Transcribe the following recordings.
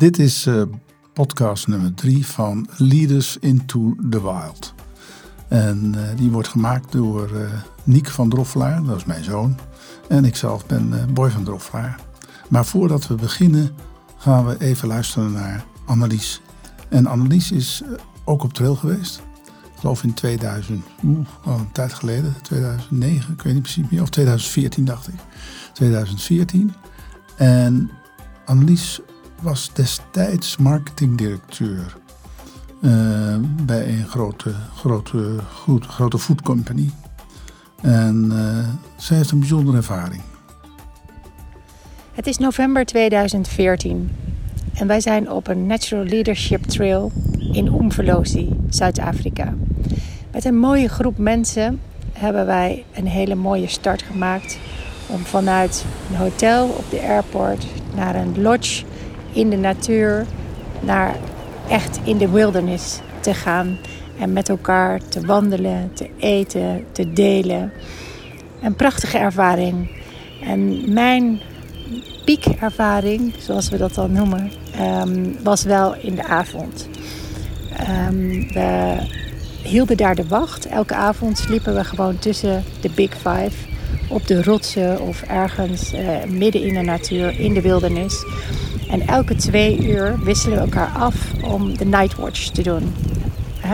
Dit is uh, podcast nummer drie van Leaders into the Wild. En uh, die wordt gemaakt door uh, Niek van Droffelaar, dat is mijn zoon. En ikzelf ben Boy van Droffelaar. Maar voordat we beginnen gaan we even luisteren naar Annelies. En Annelies is ook op trail geweest. Ik geloof in 2000, oeh, al een tijd geleden, 2009, ik weet niet precies meer. Of 2014 dacht ik. 2014. En Annelies was destijds marketingdirecteur uh, bij een grote, grote, goed, grote food company. En uh, zij heeft een bijzondere ervaring. Het is november 2014 en wij zijn op een Natural Leadership Trail in Umvelozi, Zuid-Afrika. Met een mooie groep mensen hebben wij een hele mooie start gemaakt om vanuit een hotel op de airport naar een lodge in de natuur, naar echt in de wilderness te gaan en met elkaar te wandelen, te eten, te delen. Een prachtige ervaring. En mijn piekervaring, zoals we dat dan noemen, ehm, was wel in de avond. Um, we hielden daar de wacht. Elke avond sliepen we gewoon tussen de Big Five op de rotsen of ergens uh, midden in de natuur, in de wildernis. En elke twee uur wisselen we elkaar af om de nightwatch te doen.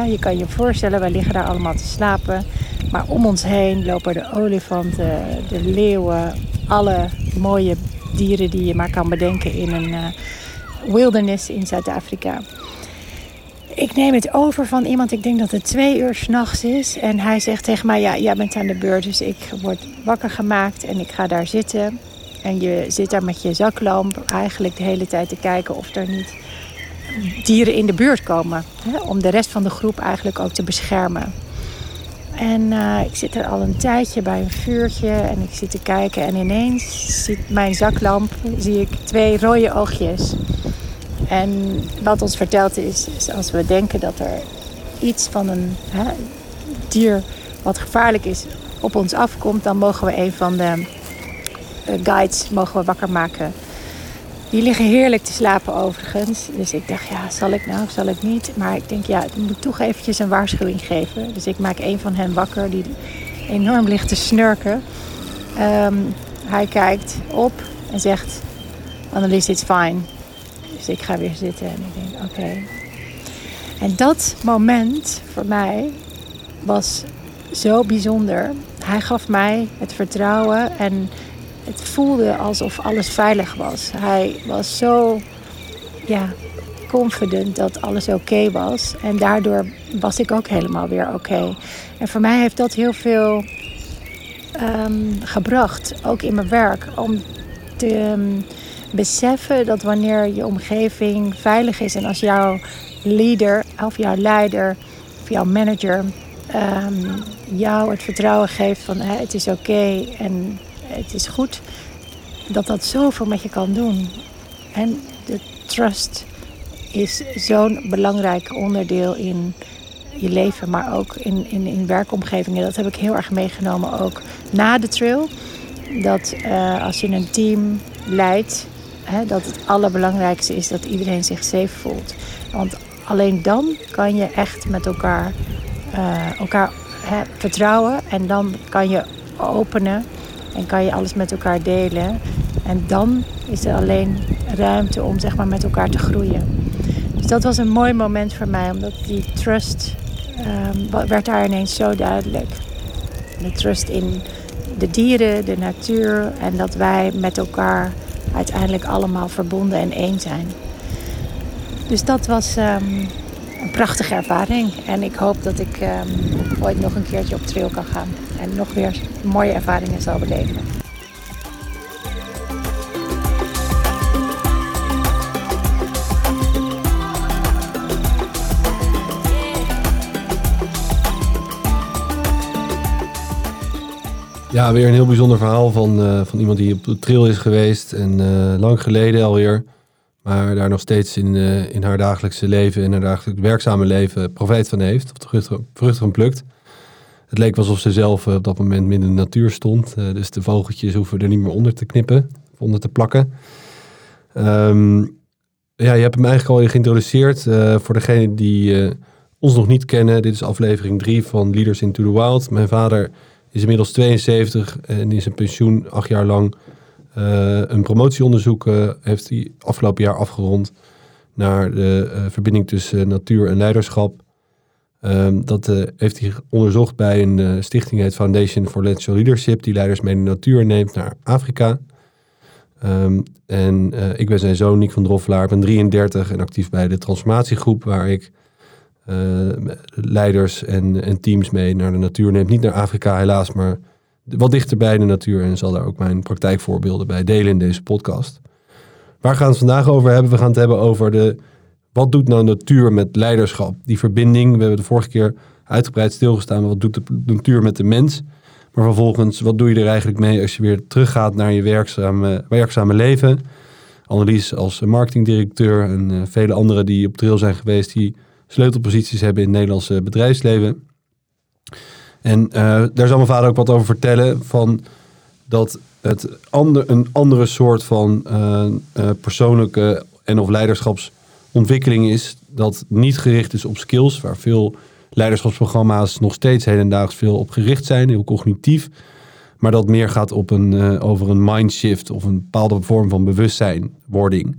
je kan je voorstellen, wij liggen daar allemaal te slapen. Maar om ons heen lopen de olifanten, de leeuwen, alle mooie dieren die je maar kan bedenken in een uh, wilderness in Zuid-Afrika. Ik neem het over van iemand, ik denk dat het twee uur s'nachts is. En hij zegt tegen mij, ja, jij bent aan de beurt. Dus ik word wakker gemaakt en ik ga daar zitten. En je zit daar met je zaklamp eigenlijk de hele tijd te kijken of er niet dieren in de buurt komen. Hè, om de rest van de groep eigenlijk ook te beschermen. En uh, ik zit er al een tijdje bij een vuurtje en ik zit te kijken. En ineens ziet mijn zaklamp, zie ik twee rode oogjes. En wat ons verteld is, is als we denken dat er iets van een hè, dier wat gevaarlijk is op ons afkomt, dan mogen we een van de guides mogen we wakker maken. Die liggen heerlijk te slapen overigens. Dus ik dacht, ja, zal ik nou of zal ik niet? Maar ik denk, ja, ik moet toch eventjes een waarschuwing geven. Dus ik maak een van hen wakker die enorm ligt te snurken. Um, hij kijkt op en zegt, Annelies, it's fine. Dus ik ga weer zitten en ik denk, oké. En dat moment voor mij was zo bijzonder. Hij gaf mij het vertrouwen en het voelde alsof alles veilig was. Hij was zo ja, confident dat alles oké was. En daardoor was ik ook helemaal weer oké. En voor mij heeft dat heel veel um, gebracht, ook in mijn werk. Om te um, beseffen dat wanneer je omgeving veilig is en als jouw leader of jouw leider of jouw manager um, jou het vertrouwen geeft van het is oké en het is goed dat dat zoveel met je kan doen. En de trust is zo'n belangrijk onderdeel in je leven, maar ook in, in, in werkomgevingen. Dat heb ik heel erg meegenomen ook na de trail. Dat uh, als je een team leidt, hè, dat het allerbelangrijkste is dat iedereen zich safe voelt. Want alleen dan kan je echt met elkaar, uh, elkaar hè, vertrouwen en dan kan je openen en kan je alles met elkaar delen. En dan is er alleen ruimte om zeg maar, met elkaar te groeien. Dus dat was een mooi moment voor mij, omdat die trust um, werd daar ineens zo duidelijk. De trust in de dieren, de natuur en dat wij met elkaar uiteindelijk allemaal verbonden en één zijn. Dus dat was um, een prachtige ervaring. En ik hoop dat ik um, ooit nog een keertje op trail kan gaan. En nog weer mooie ervaringen zal beleven. Ja, weer een heel bijzonder verhaal van, uh, van iemand die op de trail is geweest. En uh, lang geleden alweer. Maar daar nog steeds in, uh, in haar dagelijkse leven, in haar dagelijks werkzame leven, profijt van heeft. Of de vruchten, plukt. Het leek alsof ze zelf op dat moment midden in de natuur stond. dus de vogeltjes hoeven er niet meer onder te knippen, of onder te plakken. Um, ja, je hebt hem eigenlijk al geïntroduceerd. Uh, voor degenen die ons nog niet kennen, dit is aflevering 3 van Leaders into the Wild. Mijn vader is inmiddels 72 en is een pensioen acht jaar lang. een promotieonderzoek heeft hij afgelopen jaar afgerond naar de verbinding tussen natuur en leiderschap. Um, dat uh, heeft hij onderzocht bij een uh, stichting, heet Foundation for Natural Leadership, die leiders mee de natuur neemt naar Afrika. Um, en uh, ik ben zijn zoon, Nick van Droffelaar, ik ben 33 en actief bij de transformatiegroep, waar ik leiders en, en, teams mee naar de natuur neem. Niet naar Afrika helaas, maar wat dichter bij de natuur en zal daar ook mijn praktijkvoorbeelden bij delen in deze podcast. Waar gaan we het vandaag over hebben? We gaan het hebben over de wat doet nou natuur met leiderschap? Die verbinding, we hebben de vorige keer uitgebreid stilgestaan, wat doet de natuur met de mens? Maar vervolgens, wat doe je er eigenlijk mee als je weer teruggaat naar je werkzame, werkzame leven? Annelies als marketingdirecteur en uh, vele anderen die op trail zijn geweest, die sleutelposities hebben in het Nederlandse bedrijfsleven. En uh, daar zal mijn vader ook wat over vertellen, van dat het ander, een andere soort van uh, persoonlijke en of leiderschaps ontwikkeling is dat niet gericht is op skills, waar veel leiderschapsprogramma's nog steeds hedendaags veel op gericht zijn, heel cognitief. Maar dat meer gaat op een, uh, over een mindshift of een bepaalde vorm van bewustzijnwording.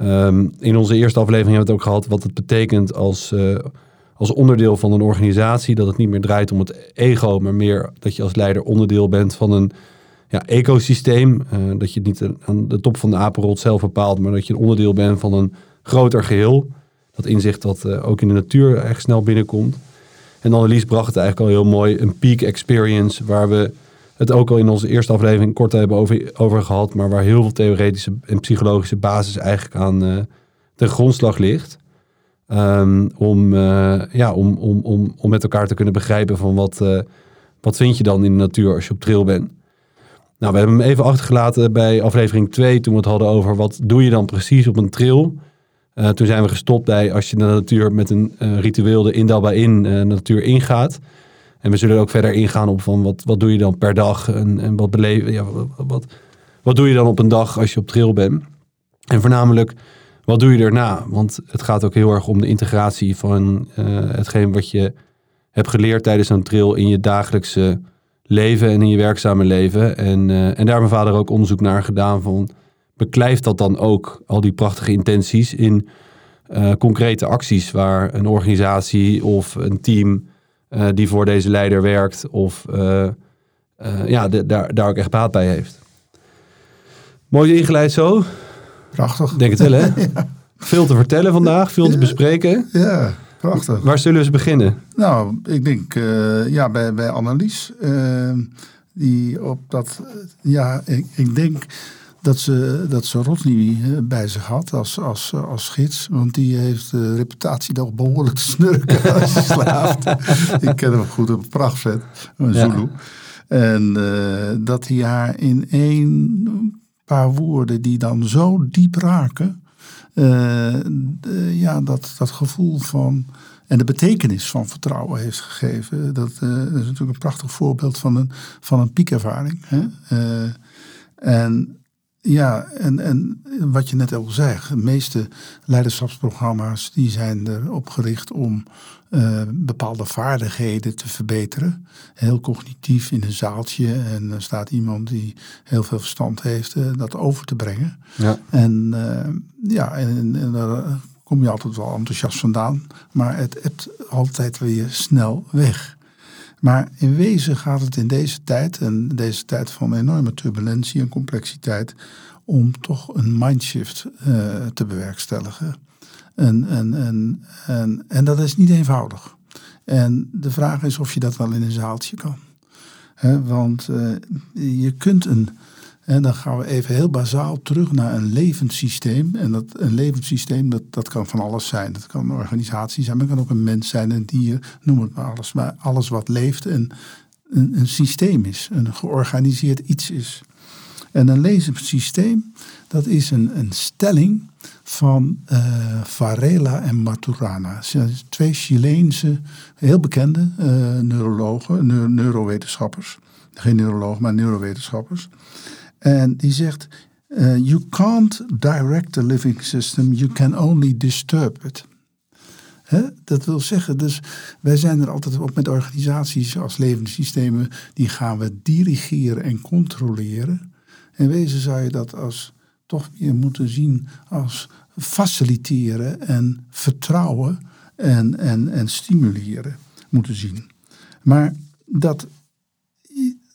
Um, in onze eerste aflevering hebben we het ook gehad wat het betekent als, uh, als onderdeel van een organisatie. Dat het niet meer draait om het ego, maar meer dat je als leider onderdeel bent van een ja, ecosysteem. Uh, dat je niet aan de top van de apenrot zelf bepaalt, maar dat je een onderdeel bent van een groter geheel. Dat inzicht dat uh, ook in de natuur echt snel binnenkomt. En Annelies bracht het eigenlijk al heel mooi, een peak experience, waar we het ook al in onze eerste aflevering kort hebben over, over gehad, maar waar heel veel theoretische en psychologische basis eigenlijk aan uh, de grondslag ligt. Um, om, uh, ja, om, om, om, om met elkaar te kunnen begrijpen van wat, wat vind je dan in de natuur als je op trail bent. Nou, we hebben hem even achtergelaten bij aflevering 2 toen we het hadden over wat doe je dan precies op een trail. Uh, toen zijn we gestopt bij als je de natuur met een uh, ritueel de indalba in uh, de natuur ingaat. En we zullen ook verder ingaan op van wat, wat doe je dan per dag en, en wat beleven. Ja, wat, wat, doe je dan op een dag als je op trail bent? En voornamelijk, wat doe je daarna? Want het gaat ook heel erg om de integratie van hetgeen wat je hebt geleerd tijdens een trail in je dagelijkse leven en in je werkzame leven. En, en daar heeft mijn vader ook onderzoek naar gedaan van beklijft dat dan ook, al die prachtige intenties, in uh, concrete acties waar een organisatie of een team uh, die voor deze leider werkt of uh, ja, de, daar, daar ook echt baat bij heeft. Mooi ingeleid zo. Prachtig. Denk het wel, hè? ja. Veel te vertellen vandaag, veel te bespreken. Ja, prachtig. Waar zullen we eens beginnen? Nou, ik denk ja, bij, bij Annelies. die op dat, ja, ik, ik denk dat ze, dat ze Rodney eh, bij zich had als, als, eh, als gids. Want die heeft de reputatie toch behoorlijk te snurken als je slaapt. Ik ken hem goed op prachtvet, een Zulu. En uh, dat hij haar in één paar woorden die dan zo diep raken... Uh, ja, dat, dat gevoel van... En de betekenis van vertrouwen heeft gegeven. Dat, uh, dat is natuurlijk een prachtig voorbeeld van een, van een piekervaring. Hè? en ja, en, en wat je net al zei, de meeste leiderschapsprogramma's die zijn erop gericht om uh, bepaalde vaardigheden te verbeteren. Heel cognitief in een zaaltje en er staat iemand die heel veel verstand heeft uh, dat over te brengen. Ja. En uh, ja, en, en, daar kom je altijd wel enthousiast vandaan, maar het hebt altijd weer snel weg. Maar in wezen gaat het in deze tijd, en deze tijd van enorme turbulentie en complexiteit, om toch een mindshift uh, te bewerkstelligen. En, en, en, en, en dat is niet eenvoudig. En de vraag is of je dat wel in een zaaltje kan. Want uh, je kunt een, en dan gaan we even heel bazaal terug naar een levenssysteem. En dat, een levenssysteem, dat, dat kan van alles zijn. Dat kan een organisatie zijn, maar het kan ook een mens zijn, een dier, noem het maar alles. Maar alles wat leeft een, een, een systeem is, een georganiseerd iets is. En een levenssysteem, dat is een, een stelling van uh, Varela en Maturana. Twee Chileense, heel bekende uh, neurologen, neurowetenschappers. Geen neurologen, maar neurowetenschappers. En die zegt, Uh, you can't direct the living system, you can only disturb it. Dat wil zeggen, dus wij zijn er altijd op met organisaties als levenssystemen, die gaan we dirigeren en controleren. En wezen zou je dat als toch meer moeten zien als faciliteren en vertrouwen en, en, en stimuleren moeten zien. Maar dat,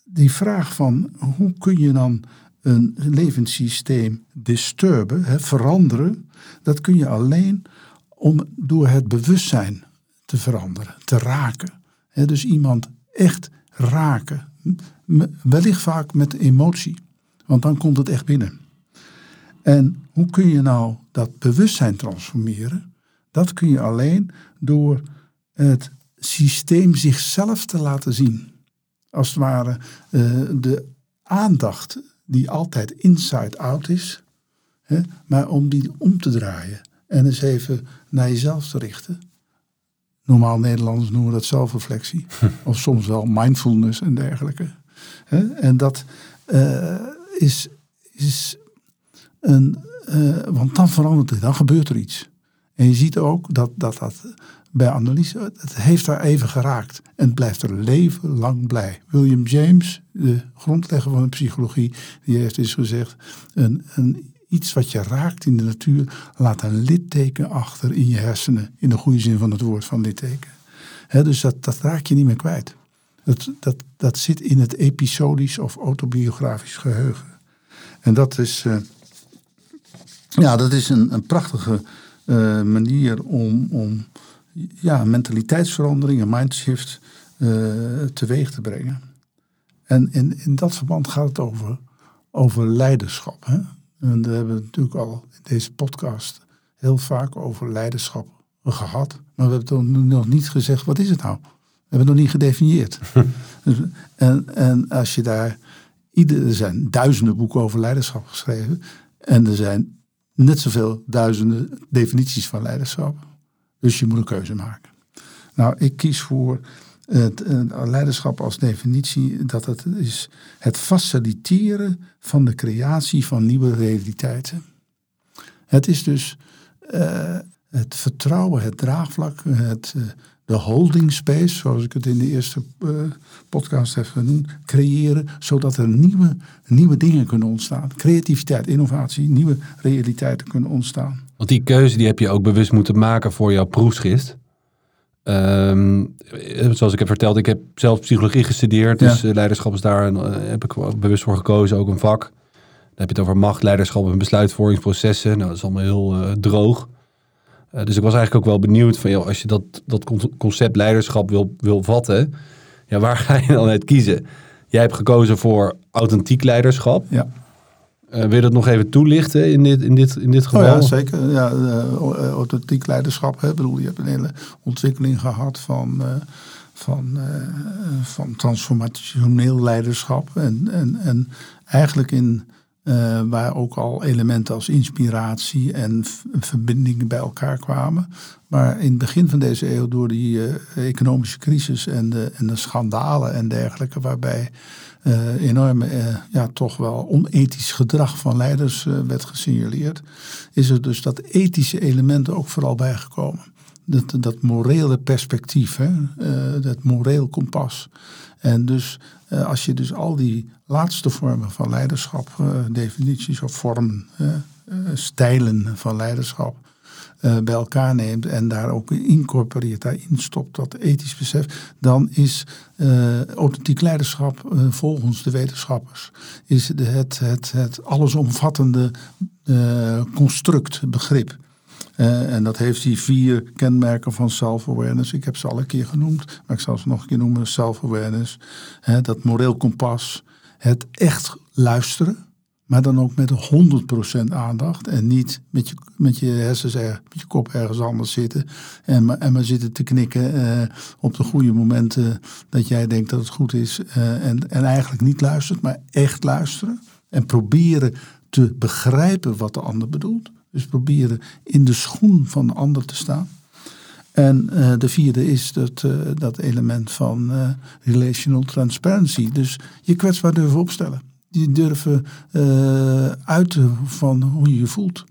die vraag van hoe kun je dan een levenssysteem disturben, hè, veranderen, dat kun je alleen om door het bewustzijn te veranderen, te raken. dus iemand echt raken. Wellicht vaak met emotie, want dan komt het echt binnen. En hoe kun je nou dat bewustzijn transformeren? Dat kun je alleen door het systeem zichzelf te laten zien. Als het ware uh, de aandacht die altijd inside-out is, hè, maar om die om te draaien en eens even naar jezelf te richten. Normaal Nederlanders noemen we dat zelfreflectie. of soms wel mindfulness en dergelijke. En dat uh, is, is een. Uh, want dan verandert het, dan gebeurt er iets. En je ziet ook dat dat, dat bij analyse, het heeft daar even geraakt. En het blijft er leven lang blij. William James, de grondlegger van de psychologie, die heeft eens gezegd: een, een iets wat je raakt in de natuur, laat een litteken achter in je hersenen. In de goede zin van het woord van litteken. dus dat, dat raak je niet meer kwijt. Dat, dat, dat zit in het episodisch of autobiografisch geheugen. En dat is, uh, ja, dat is een, een prachtige uh, manier om, om ja, mentaliteitsverandering, een mindshift uh, teweeg te brengen. En in, in dat verband gaat het over, over leiderschap. Hè? En we hebben natuurlijk al in deze podcast heel vaak over leiderschap gehad. Maar we hebben nog niet gezegd, wat is het nou? We hebben het nog niet gedefinieerd. Dus, en, en als je daar, ieder, er zijn duizenden boeken over leiderschap geschreven. En er zijn net zoveel duizenden definities van leiderschap. Dus je moet een keuze maken. Nou, ik kies voor het, leiderschap als definitie dat het is het faciliteren van de creatie van nieuwe realiteiten. Het is dus uh, het vertrouwen, het draagvlak, het, uh, de holding space, zoals ik het in de eerste uh, podcast heb genoemd, creëren, zodat er nieuwe, nieuwe dingen kunnen ontstaan. Creativiteit, innovatie, nieuwe realiteiten kunnen ontstaan. Want die keuze die heb je ook bewust moeten maken voor jouw proefschrift. Um, zoals ik heb verteld, ik heb zelf psychologie gestudeerd. Dus eh, leiderschap is daar uh, heb ik bewust voor gekozen, ook een vak. Dan heb je het over macht, leiderschap en besluitvormingsprocessen. Nou, dat is allemaal heel uh, droog. dus ik was eigenlijk ook wel benieuwd van, joh, als je dat, dat concept leiderschap wil, wil vatten, ja, waar ga je dan uit kiezen? Jij hebt gekozen voor authentiek leiderschap. Ja. Uh, wil je dat nog even toelichten in dit, in dit, in dit geval? Oh ja, zeker. Ja, uh, authentiek leiderschap. Hè. Ik bedoel, je hebt een hele ontwikkeling gehad van, uh, van, van transformationeel leiderschap. En, en, en eigenlijk in, waar ook al elementen als inspiratie en verbinding bij elkaar kwamen. Maar in het begin van deze eeuw door die economische crisis en de, en de schandalen en dergelijke, waarbij uh, enorme, uh, ja, toch wel onethisch gedrag van leiders uh, werd gesignaleerd, is er dus dat ethische element ook vooral bijgekomen. Dat, dat morele perspectief, hè, dat moreel kompas. En dus als je dus al die laatste vormen van leiderschap, definities of vormen, stijlen van leiderschap, uh, bij elkaar neemt en daar ook incorporeert, daarin stopt dat ethisch besef, dan is uh, authentiek leiderschap uh, volgens de wetenschappers is het, het, het allesomvattende construct, begrip. en dat heeft die vier kenmerken van self-awareness. Ik heb ze al een keer genoemd, maar ik zal ze nog een keer noemen. Self-awareness, dat moreel kompas, het echt luisteren maar dan ook met 100% aandacht. En niet met je, met je hersens, er, met je kop ergens anders zitten. En, en maar zitten te knikken uh, op de goede momenten dat jij denkt dat het goed is. Uh, en, en eigenlijk niet luistert, maar echt luisteren. En proberen te begrijpen wat de ander bedoelt. Dus proberen in de schoen van de ander te staan. En de vierde is dat, dat element van relational transparency. Dus je kwetsbaar durven opstellen. Die durven uh, uiten van hoe je je voelt.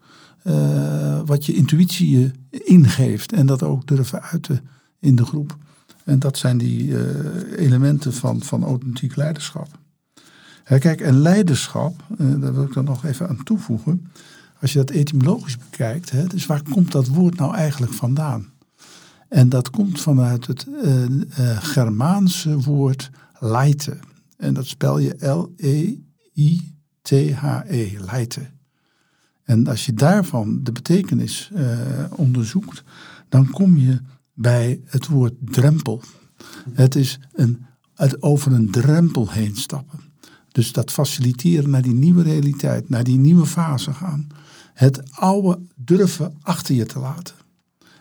Uh, wat je intuïtie je ingeeft. En dat ook durven uiten in de groep. En dat zijn die uh, elementen van, van authentiek leiderschap. Hè, kijk, en leiderschap, daar wil ik dan nog even aan toevoegen. Als je dat etymologisch bekijkt, hè, dus waar komt dat woord nou eigenlijk vandaan? En dat komt vanuit het Germaanse woord leiten. En dat spel je L-E-I-T-H-E, leiten. En als je daarvan de betekenis uh, onderzoekt, dan kom je bij het woord drempel. Het is een, het over een drempel heen stappen. Dus dat faciliteren naar die nieuwe realiteit, naar die nieuwe fase gaan. Het oude durven achter je te laten.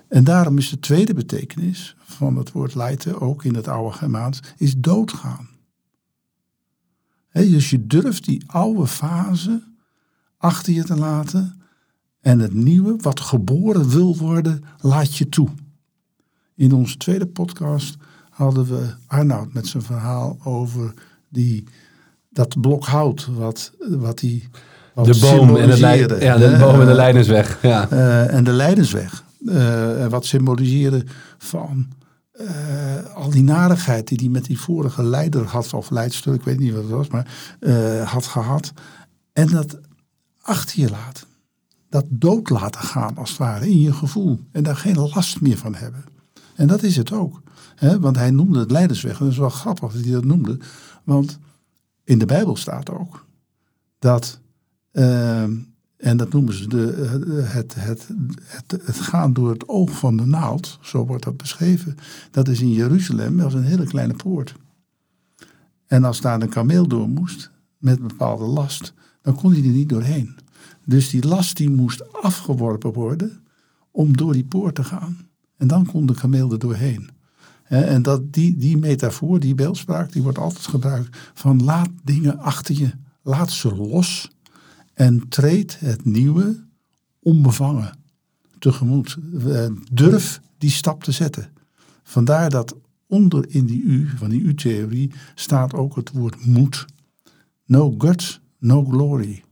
En daarom is de tweede betekenis van het woord leiden, ook in het oude Germaans, is doodgaan. Dus je durft die oude fase achter je te laten en het nieuwe, wat geboren wil worden, laat je toe. In onze tweede podcast hadden we Arnoud met zijn verhaal over die, dat blok hout, wat, wat die. Wat de boom en de, ja, de boom en de Leidensweg. Ja. Uh, en de Leidensweg. Uh, wat symboliseerde van uh, al die narigheid die hij met die vorige leider had, of leidster, ik weet niet wat het was, maar had gehad. En dat achter je laten. Dat dood laten gaan, als het ware, in je gevoel. En daar geen last meer van hebben. En dat is het ook. Hè? Want hij noemde het leidersweg. En dat is wel grappig dat hij dat noemde. Want in de Bijbel staat ook dat, uh, en dat noemen ze de, het, het, het, het, gaan door het oog van de naald, zo wordt dat beschreven. Dat is in Jeruzalem, is een hele kleine poort. En als daar een kameel door moest, met bepaalde last, dan kon hij er niet doorheen. Dus die last die moest afgeworpen worden om door die poort te gaan. En dan kon de kameel er doorheen. En dat, die, die metafoor, die beeldspraak, die wordt altijd gebruikt van laat dingen achter je, laat ze los en treed het nieuwe onbevangen tegemoet. Eh, durf die stap te zetten. Vandaar dat onder in die U, van die U-theorie, staat ook het woord moed. No guts, no glory.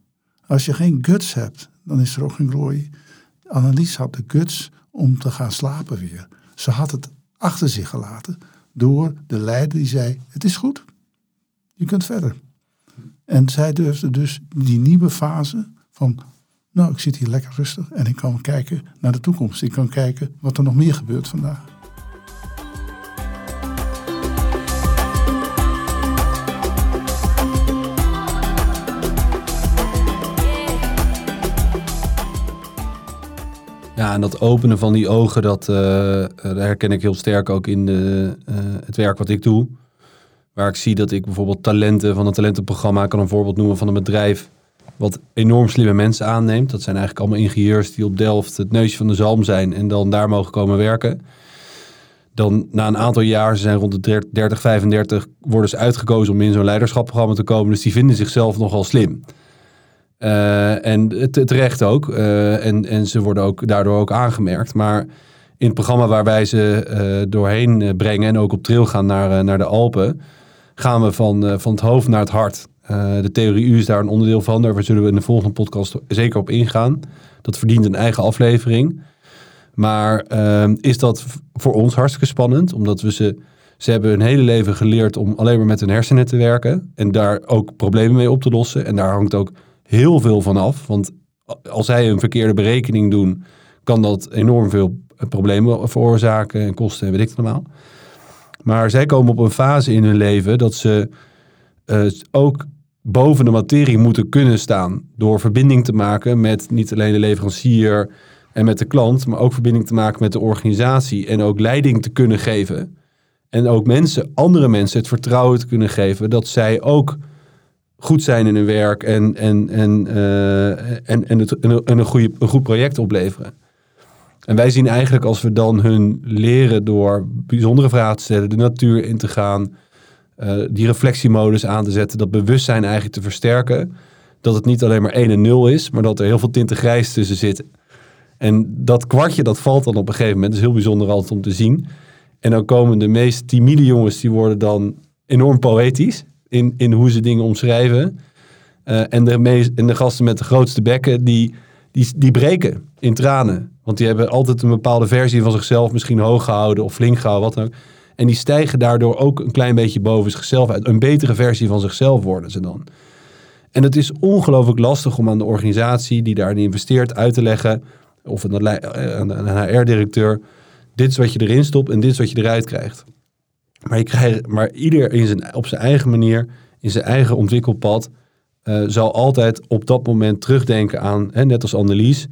Als je geen guts hebt, dan is er ook geen glory. Annelies had de guts om te gaan slapen weer. Ze had het achter zich gelaten door de leider die zei: Het is goed, je kunt verder. En zij durfde dus die nieuwe fase van: Nou, ik zit hier lekker rustig en ik kan kijken naar de toekomst. Ik kan kijken wat er nog meer gebeurt vandaag. Ja, en dat openen van die ogen, dat, uh, herken ik heel sterk ook in de, uh, het werk wat ik doe. Waar ik zie dat ik bijvoorbeeld talenten van een talentenprogramma kan een voorbeeld noemen van een bedrijf wat enorm slimme mensen aanneemt. Dat zijn eigenlijk allemaal ingenieurs die op Delft het neusje van de zalm zijn en dan daar mogen komen werken. Dan na een aantal jaar, ze zijn rond de 30, 35, worden ze uitgekozen om in zo'n leiderschapprogramma te komen. Dus die vinden zichzelf nogal slim. Uh, en terecht ook. Uh, en, en ze worden ook daardoor ook aangemerkt. Maar in het programma waar wij ze uh, doorheen brengen en ook op trail gaan naar, naar de Alpen, gaan we van, van het hoofd naar het hart. de theorie U is daar een onderdeel van. Daar zullen we in de volgende podcast zeker op ingaan. Dat verdient een eigen aflevering. Maar ehm, is dat voor ons hartstikke spannend, omdat we ze. Ze hebben hun hele leven geleerd om alleen maar met hun hersenen te werken. En daar ook problemen mee op te lossen. En daar hangt ook heel veel van af. Want als zij een verkeerde berekening doen, kan dat enorm veel problemen veroorzaken en kosten en weet ik het allemaal. Maar zij komen op een fase in hun leven dat ze uh, ook boven de materie moeten kunnen staan. Door verbinding te maken met niet alleen de leverancier en met de klant, maar ook verbinding te maken met de organisatie en ook leiding te kunnen geven. En ook mensen, andere mensen het vertrouwen te kunnen geven dat zij ook goed zijn in hun werk en, en, en, uh, en, en, het, en een, goede, een goed project opleveren. En wij zien eigenlijk als we dan hun leren door bijzondere vragen te stellen, de natuur in te gaan, uh, die reflectiemodus aan te zetten, dat bewustzijn eigenlijk te versterken, dat het niet alleen maar 1 en 0 is, maar dat er heel veel tinten grijs tussen zitten. En dat kwartje, dat valt dan op een gegeven moment. Dat is heel bijzonder altijd om te zien. En dan komen de meest timide jongens, die worden dan enorm poëtisch in, in hoe ze dingen omschrijven. Eh, en, de meest, en de gasten met de grootste bekken, die, die, die breken in tranen. Want die hebben altijd een bepaalde versie van zichzelf misschien hoog gehouden of flink gehouden, wat dan ook. En die stijgen daardoor ook een klein beetje boven zichzelf uit. Een betere versie van zichzelf worden ze dan. En het is ongelooflijk lastig om aan de organisatie die daarin investeert uit te leggen, of aan een HR-directeur, dit is wat je erin stopt en dit is wat je eruit krijgt. Maar, je krijgt, maar ieder in zijn, op zijn eigen manier, in zijn eigen ontwikkelpad, uh, zal altijd op dat moment terugdenken aan, hè, net als Annelies,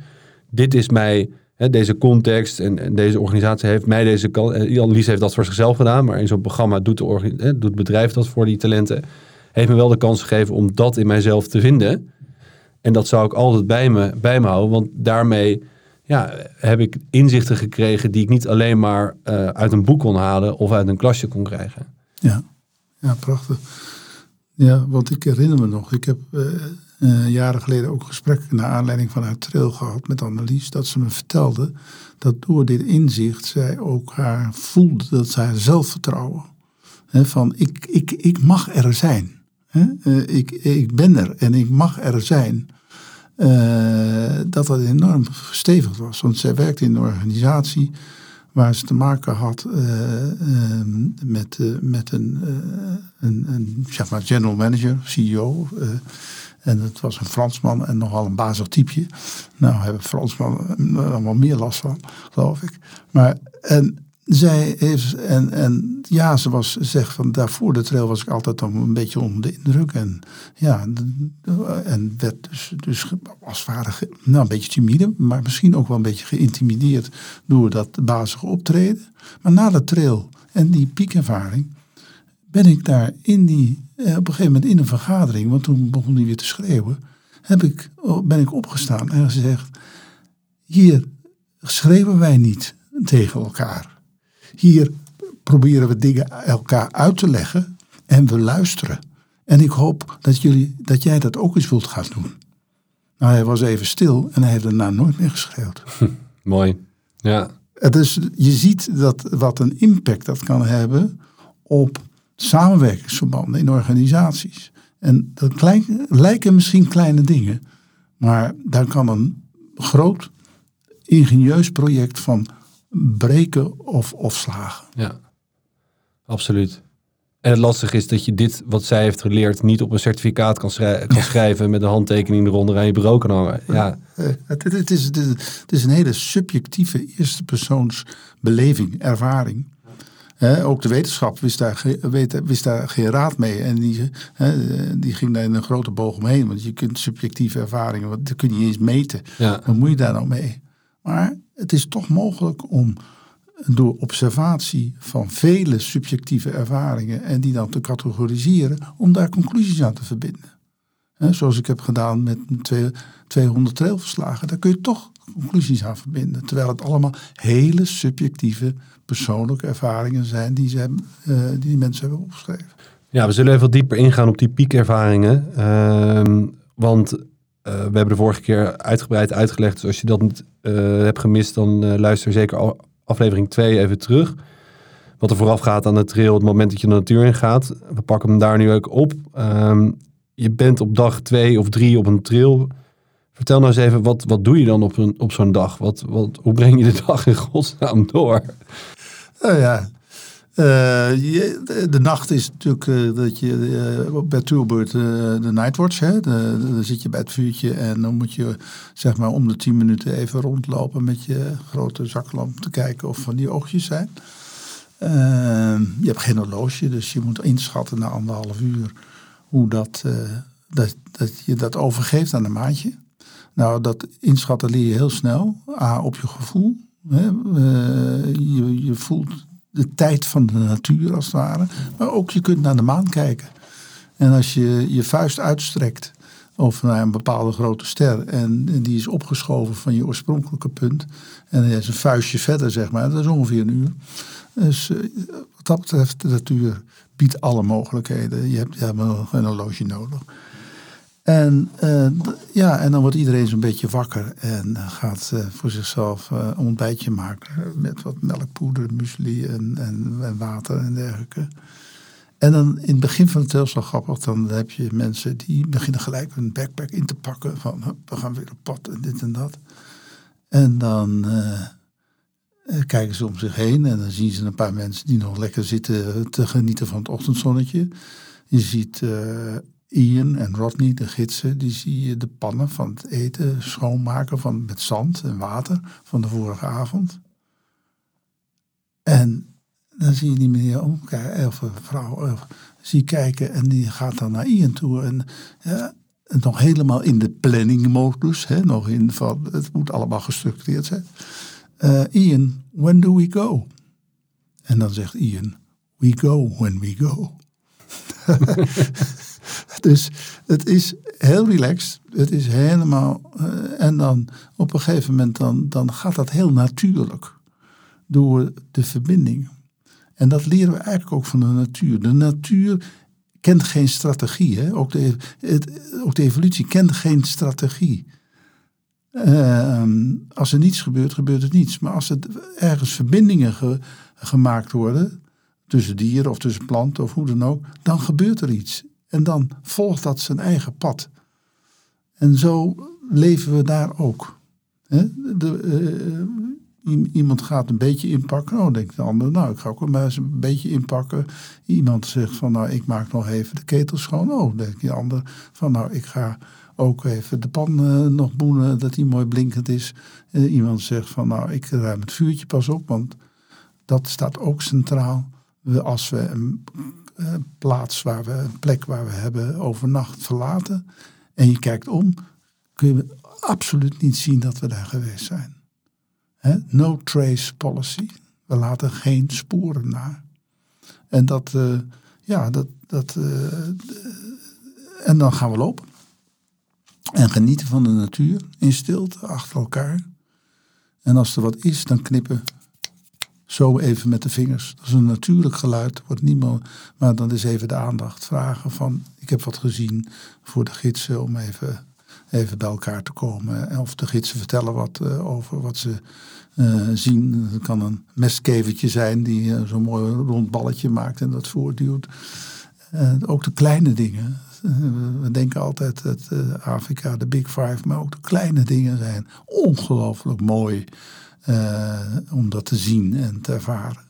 dit is mij, hè, deze context en, deze organisatie heeft mij deze kant. Uh, Annelies heeft dat voor zichzelf gedaan, maar in zo'n programma doet, de hè, doet het bedrijf dat voor die talenten. Heeft me wel de kans gegeven om dat in mijzelf te vinden. En dat zou ik altijd bij me, bij me houden, want daarmee ja, heb ik inzichten gekregen die ik niet alleen maar uh, uit een boek kon halen of uit een klasje kon krijgen. Ja, ja prachtig. Ja, want ik herinner me nog, ik heb uh, uh, jaren geleden ook gesprekken naar aanleiding van haar trail gehad met Annelies, dat ze me vertelde dat door dit inzicht zij ook haar voelde dat zij zelfvertrouwen. Hè, van ik, ik, ik mag er zijn. Hè? ik, ik ben er en ik mag er zijn. Dat dat enorm gestevigd was. Want zij werkte in een organisatie waar ze te maken had met, met een, een, general manager, CEO. en het was een Fransman en nogal een bazig typeje. Nou hebben Fransmannen allemaal meer last van, geloof ik. Maar, en zij heeft, en, en ja, ze was, zegt van daarvoor de trail was ik altijd dan een beetje onder de indruk. En ja, en werd dus, dus als ware nou, een beetje timide, maar misschien ook wel een beetje geïntimideerd door dat bazige optreden. Maar na de trail en die piekervaring ben ik daar in die, eh, op een gegeven moment in een vergadering, want toen begon hij weer te schreeuwen, heb ik, ben ik opgestaan en gezegd, hier schreeuwen wij niet tegen elkaar. Hier proberen we dingen elkaar uit te leggen en we luisteren. En ik hoop dat, jullie, dat jij dat ook eens wilt gaan doen. Nou, hij was even stil en hij heeft daarna nooit meer geschreeuwd. Mooi, ja. Dus je ziet dat, wat een impact dat kan hebben op samenwerkingsverbanden in organisaties. En dat lijken misschien kleine dingen, maar daar kan een groot ingenieus project van breken of, of slagen. Ja, absoluut. En het lastige is dat je dit, wat zij heeft geleerd, niet op een certificaat kan, kan schrijven met een handtekening eronder aan je bureau kan hangen. Ja. Het, het, is, het, is, een hele subjectieve eerste persoons beleving, ervaring. Ook de wetenschap wist daar, wist daar geen raad mee. En die, die ging daar in een grote boog omheen. Want je kunt subjectieve ervaringen, dat kun je niet eens meten. Ja. Wat moet je daar nou mee? Maar het is toch mogelijk om door observatie van vele subjectieve ervaringen en die dan te categoriseren, om daar conclusies aan te verbinden. zoals ik heb gedaan met 200 trailverslagen, daar kun je toch conclusies aan verbinden. Terwijl het allemaal hele subjectieve persoonlijke ervaringen zijn die, ze, uh, die, mensen hebben opgeschreven. Ja, we zullen even dieper ingaan op die piekervaringen. Uh, want eh, we hebben de vorige keer uitgebreid uitgelegd. Dus als je dat niet uh, hebt gemist, dan luister zeker aflevering 2 even terug. Wat er vooraf gaat aan de trail, het moment dat je de natuur in gaat. We pakken hem daar nu ook op. Um, je bent op dag twee of drie op een trail. Vertel nou eens even, wat, wat doe je dan op, een, op zo'n dag? Wat, wat, hoe breng je de dag in godsnaam door? Nou ja, uh, de, nacht is natuurlijk uh, dat je uh, bij Tourbird de Nightwatch, hè, dan zit je bij het vuurtje en dan moet je zeg maar om de tien minuten even rondlopen met je grote zaklamp te kijken of van die oogjes zijn. je hebt geen horloge, dus je moet inschatten na anderhalf uur hoe dat, dat, dat je dat overgeeft aan de maatje. Nou, dat inschatten leer je heel snel. A, op je gevoel. Hè. je, je voelt de tijd van de natuur als het ware. Maar ook je kunt naar de maan kijken. En als je je vuist uitstrekt of naar een bepaalde grote ster en, die is opgeschoven van je oorspronkelijke punt en er is een vuistje verder, zeg maar, dat is ongeveer een uur. Dus uh, wat dat betreft, de natuur biedt alle mogelijkheden. Je hebt, je een horloge nodig. En, uh, ja, en dan wordt iedereen zo'n beetje wakker en gaat uh, voor zichzelf een ontbijtje maken met wat melkpoeder, muesli en, en, water en dergelijke. En dan in het begin van het heel grappig, dan heb je mensen die beginnen gelijk een backpack in te pakken. Van we gaan weer op pad en dit en dat. En dan kijken ze om zich heen en dan zien ze een paar mensen die nog lekker zitten te genieten van het ochtendzonnetje. Je ziet Ian en Rodney, de gidsen, die zie je de pannen van het eten schoonmaken van, met zand en water van de vorige avond. En dan zie je die meneer omkijken, of vrouw, zie kijken en die gaat dan naar Ian toe. En, ja, nog helemaal in de planningmodus, hè, nog in van het moet allemaal gestructureerd zijn. Uh, Ian, when do we go? En dan zegt Ian, we go when we go. dus het is heel relaxed. Het is helemaal. Uh, en dan op een gegeven moment dan, dan gaat dat heel natuurlijk. Door de verbinding. En dat leren we eigenlijk ook van de natuur. De natuur kent geen strategie. Hè? Ook, de, ook de evolutie kent geen strategie. Uh, als er niets gebeurt, gebeurt er niets. Maar als er ergens verbindingen ge, gemaakt worden, tussen dieren of tussen planten of hoe dan ook, dan gebeurt er iets. En dan volgt dat zijn eigen pad. En zo leven we daar ook. De, uh, iemand gaat een beetje inpakken. Oh, denkt de ander, nou, ik ga ook maar eens een beetje inpakken. Iemand zegt van, nou, ik maak nog even de ketel schoon. Oh, denkt de ander van, nou, ik ga ook even de pan uh, nog boenen, dat die mooi blinkend is. Uh, iemand zegt van, nou, ik ruim het vuurtje pas op, want dat staat ook centraal. We, als we een uh, plaats waar we, een plek waar we hebben overnacht verlaten en je kijkt om, kun je absoluut niet zien dat we daar geweest zijn. No trace policy. We laten geen sporen na. En dat, uh, ja, dat, dat, uh, en dan gaan we lopen. En genieten van de natuur in stilte achter elkaar. En als er wat is, dan knippen zo even met de vingers. Dat is een natuurlijk geluid, wordt niemand, maar dan is even de aandacht vragen van ik heb wat gezien voor de gidsen om even, even bij elkaar te komen. Of de gidsen vertellen wat uh, over wat ze uh, zien. Het kan een mestkevertje zijn die uh, zo'n mooi rond balletje maakt en dat voortduwt. ook de kleine dingen. We denken altijd dat Afrika de Big Five, maar ook de kleine dingen zijn ongelooflijk mooi. Uh, om dat te zien en te ervaren.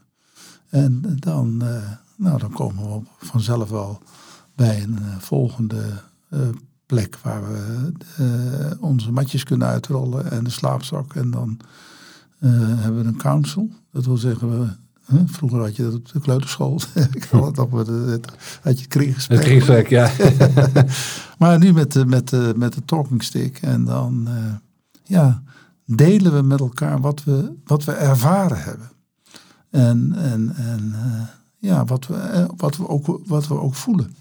En dan, uh, nou, dan komen we vanzelf wel bij een uh, volgende plek waar we onze matjes kunnen uitrollen en de slaapzak. En dan hebben we een council. Dat wil zeggen, we, vroeger had je dat op de kleuterschool. Ik had het op had je kringgesprek. Het kringgesprek, ja. maar nu met, de, met, de, met de talking stick. En dan, ja delen we met elkaar wat we, wat we ervaren hebben. En, en, en uh, ja, wat we, wat, we ook, wat we ook voelen.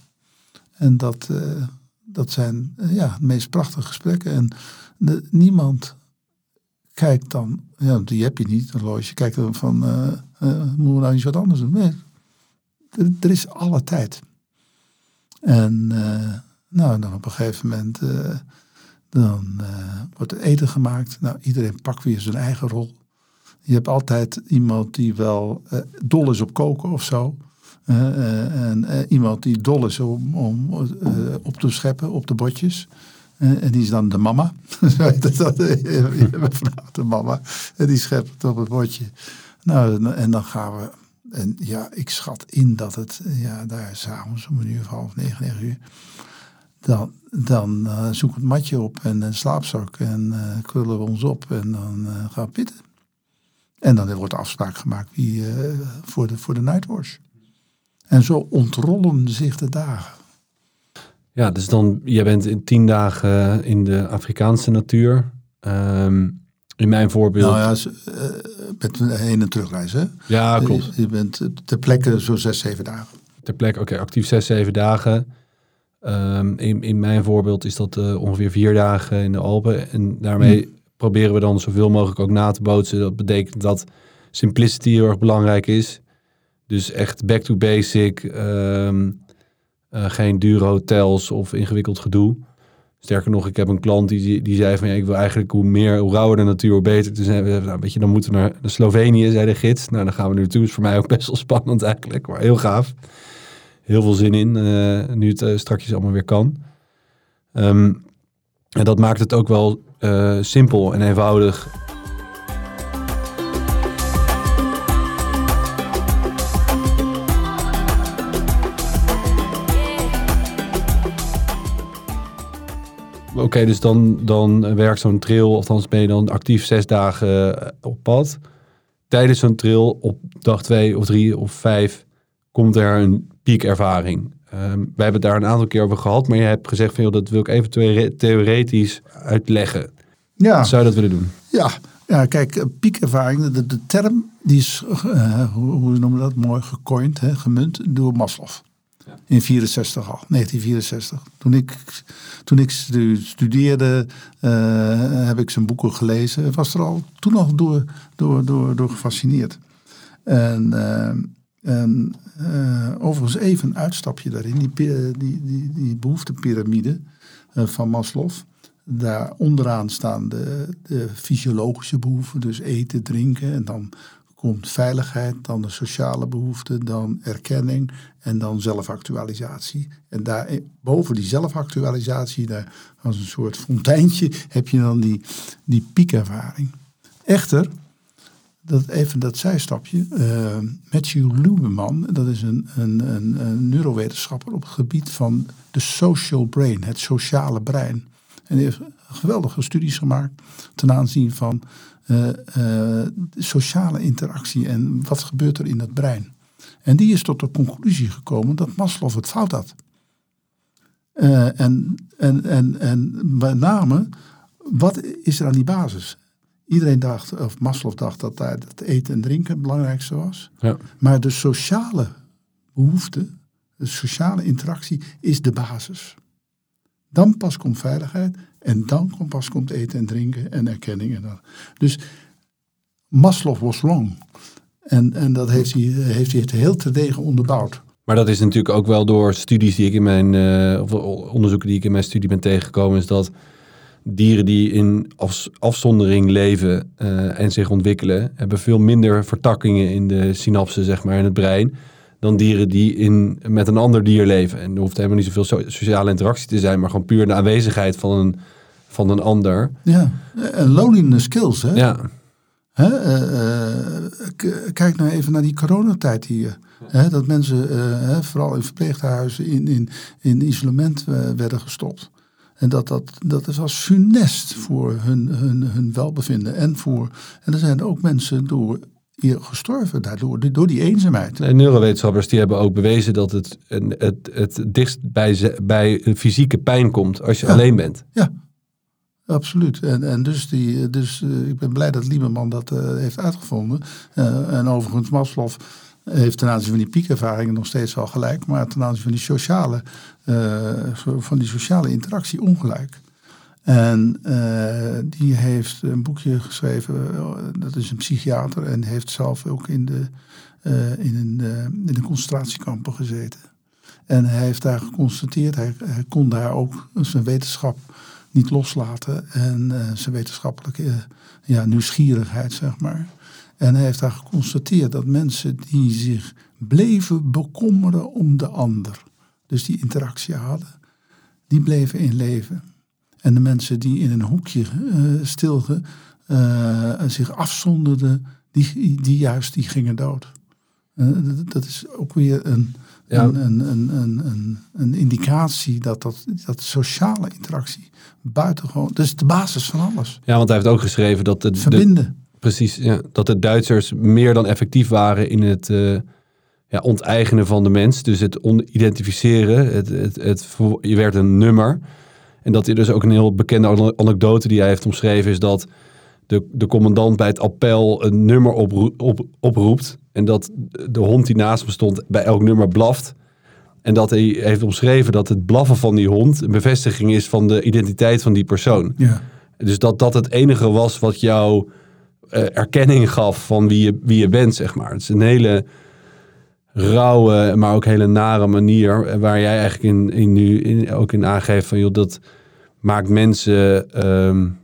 En dat, uh, dat zijn ja, de meest prachtige gesprekken. En niemand kijkt dan, ja, die heb je niet, een horloge. Kijkt dan van, moeten we nou iets wat anders doen? Nee, er, er is alle tijd. En nou, dan op een gegeven moment dan uh, wordt er eten gemaakt. Nou, iedereen pakt weer zijn eigen rol. Je hebt altijd iemand die wel uh, dol is op koken of zo. Uh, en iemand die dol is om, om op te scheppen op de botjes. en die is dan de mama. De mama. En die schept op het botje. Nou, en dan gaan we. En ja, ik schat in dat het ja, daar s'avonds om een uur of half negen, negen uur dan, dan uh, zoek het matje op en een slaapzak en uh, krullen we ons op en dan uh, gaan we pitten. En dan wordt de afspraak gemaakt wie, voor, de, voor de nightwatch. En zo ontrollen zich de dagen. Ja, dus dan, jij bent in tien dagen in de Afrikaanse natuur. Um, in mijn voorbeeld. Nou ja, met een heen- en terugreis, hè? Ja, klopt. Je, je bent ter plekke zo zes, zeven dagen. Ter plekke, oké, okay, actief zes, zeven dagen. Um, in, in mijn voorbeeld is dat uh, ongeveer vier dagen in de Alpen. En daarmee mm. proberen we dan zoveel mogelijk ook na te bootsen. Dat betekent dat simplicity heel erg belangrijk is. Dus echt back to basic. Um, uh, geen dure hotels of ingewikkeld gedoe. Sterker nog, ik heb een klant die, die zei van ja, ik wil eigenlijk hoe meer, hoe rauwer de natuur, hoe beter. Toen zeiden we, nou, weet je, dan moeten we naar, naar Slovenië, zei de gids. Nou, dan gaan we nu naartoe. Is voor mij ook best wel spannend eigenlijk, maar heel gaaf. Heel veel zin in, eh, nu het uh, straks allemaal weer kan. Ehm, en dat maakt het ook wel uh, simpel en eenvoudig. Oké, dus dan, dan werkt zo'n trail, althans ben je dan actief zes dagen op pad. Tijdens zo'n trail op dag twee of drie of vijf komt er een piekervaring. Um, wij hebben het daar een aantal keer over gehad, maar je hebt gezegd van joh, dat wil ik even theoretisch uitleggen. Ja. Zou je dat willen doen? Ja, ja kijk, eh, piekervaring, de, de term die is, uh, hoe, hoe noemen we dat, mooi gecoind, hè, gemunt door Maslow. Ja. In 64 al, 1964. Toen ik, toen ik studeerde, uh, heb ik zijn boeken gelezen. Ik was er al toen al door, door, door, door gefascineerd. En en uh, overigens even een uitstapje daarin. Die, die, die, die uh, van Maslow. Daar onderaan staan de, de fysiologische behoeften. Dus eten, drinken. En dan komt veiligheid. Dan de sociale behoeften. Dan erkenning. En dan zelfactualisatie. En daar boven die zelfactualisatie. Daar als een soort fonteintje. Heb je dan die, die piekervaring. Echter dat, even dat zijstapje. Uh, Matthew Lubeman, dat is een, een, een, neurowetenschapper op het gebied van de social brain, het sociale brein. En hij heeft geweldige studies gemaakt ten aanzien van uh, uh, sociale interactie en wat gebeurt er in het brein. En die is tot de conclusie gekomen dat Maslow het fout had. en, en, en, en met name, wat is er aan die basis? Iedereen dacht, of Maslow dacht dat daar het eten en drinken het belangrijkste was. Ja. Maar de sociale behoefte, de sociale interactie is de basis. Dan pas komt veiligheid en dan pas komt eten en drinken en erkenning. En dat. Dus Maslow was wrong. En, en dat heeft hij, heeft hij het heel terdege onderbouwd. Maar dat is natuurlijk ook wel door studies die ik in mijn, uh, of onderzoeken die ik in mijn studie ben tegengekomen, is dat dieren die in afzondering leven uh, en zich ontwikkelen, hebben veel minder vertakkingen in de synapsen, zeg maar, in het brein, dan dieren die in, met een ander dier leven. En er hoeft helemaal niet zoveel sociale interactie te zijn, maar gewoon puur de aanwezigheid van een, van een ander. Ja, en loneliness skills, hè? Ja. Hè? Uh, kijk nou even naar die coronatijd hier. Hè? Dat mensen, vooral in verpleeghuizen, in, in, in isolement werden gestopt. En dat, dat, dat was funest voor hun, hun, hun welbevinden. En, voor, en er zijn ook mensen door hier gestorven daardoor, door die eenzaamheid. En neurowetenschappers die hebben ook bewezen dat het het, het, het dichtst bij, bij fysieke pijn komt als je alleen bent. Ja, absoluut. En, en dus, die, dus uh, ik ben blij dat Lieberman dat uh, heeft uitgevonden. Uh, en overigens Maslow heeft ten aanzien van die piekervaringen nog steeds wel gelijk, maar ten aanzien van die sociale, van die sociale interactie ongelijk. En uh, die heeft een boekje geschreven, eh, dat is een psychiater en heeft zelf ook in de, in, een, in de concentratiekampen gezeten. En hij heeft daar geconstateerd, hij, hij kon daar ook zijn wetenschap niet loslaten en zijn wetenschappelijke ja, nieuwsgierigheid, zeg maar. En hij heeft daar geconstateerd dat mensen die zich bleven bekommeren om de ander, dus die interactie hadden, die bleven in leven. En de mensen die in een hoekje uh, stil uh, zich afzonderden, die, die juist die gingen dood. Uh, dat is ook weer een, ja. een, een, een, een, een, indicatie dat, dat, dat sociale interactie buitengewoon. Is de basis van alles. Ja, want hij heeft ook geschreven dat het. Verbinden. Precies, ja. dat de Duitsers meer dan effectief waren in het ja, onteigenen van de mens. Dus het onidentificeren. Het, het, het, je werd een nummer. En dat hij dus ook een heel bekende anekdote die hij heeft omschreven is dat de, de commandant bij het appel een nummer op, oproept. En dat de hond die naast hem stond bij elk nummer blaft. En dat hij heeft omschreven dat het blaffen van die hond een bevestiging is van de identiteit van die persoon. Ja. Dus dat dat het enige was wat jou uh, erkenning gaf van wie je, wie je bent, zeg maar. Het is een hele rauwe, maar ook hele nare manier eh, waar jij eigenlijk in, in nu in, ook in aangeeft van, joh, dat maakt mensen, um,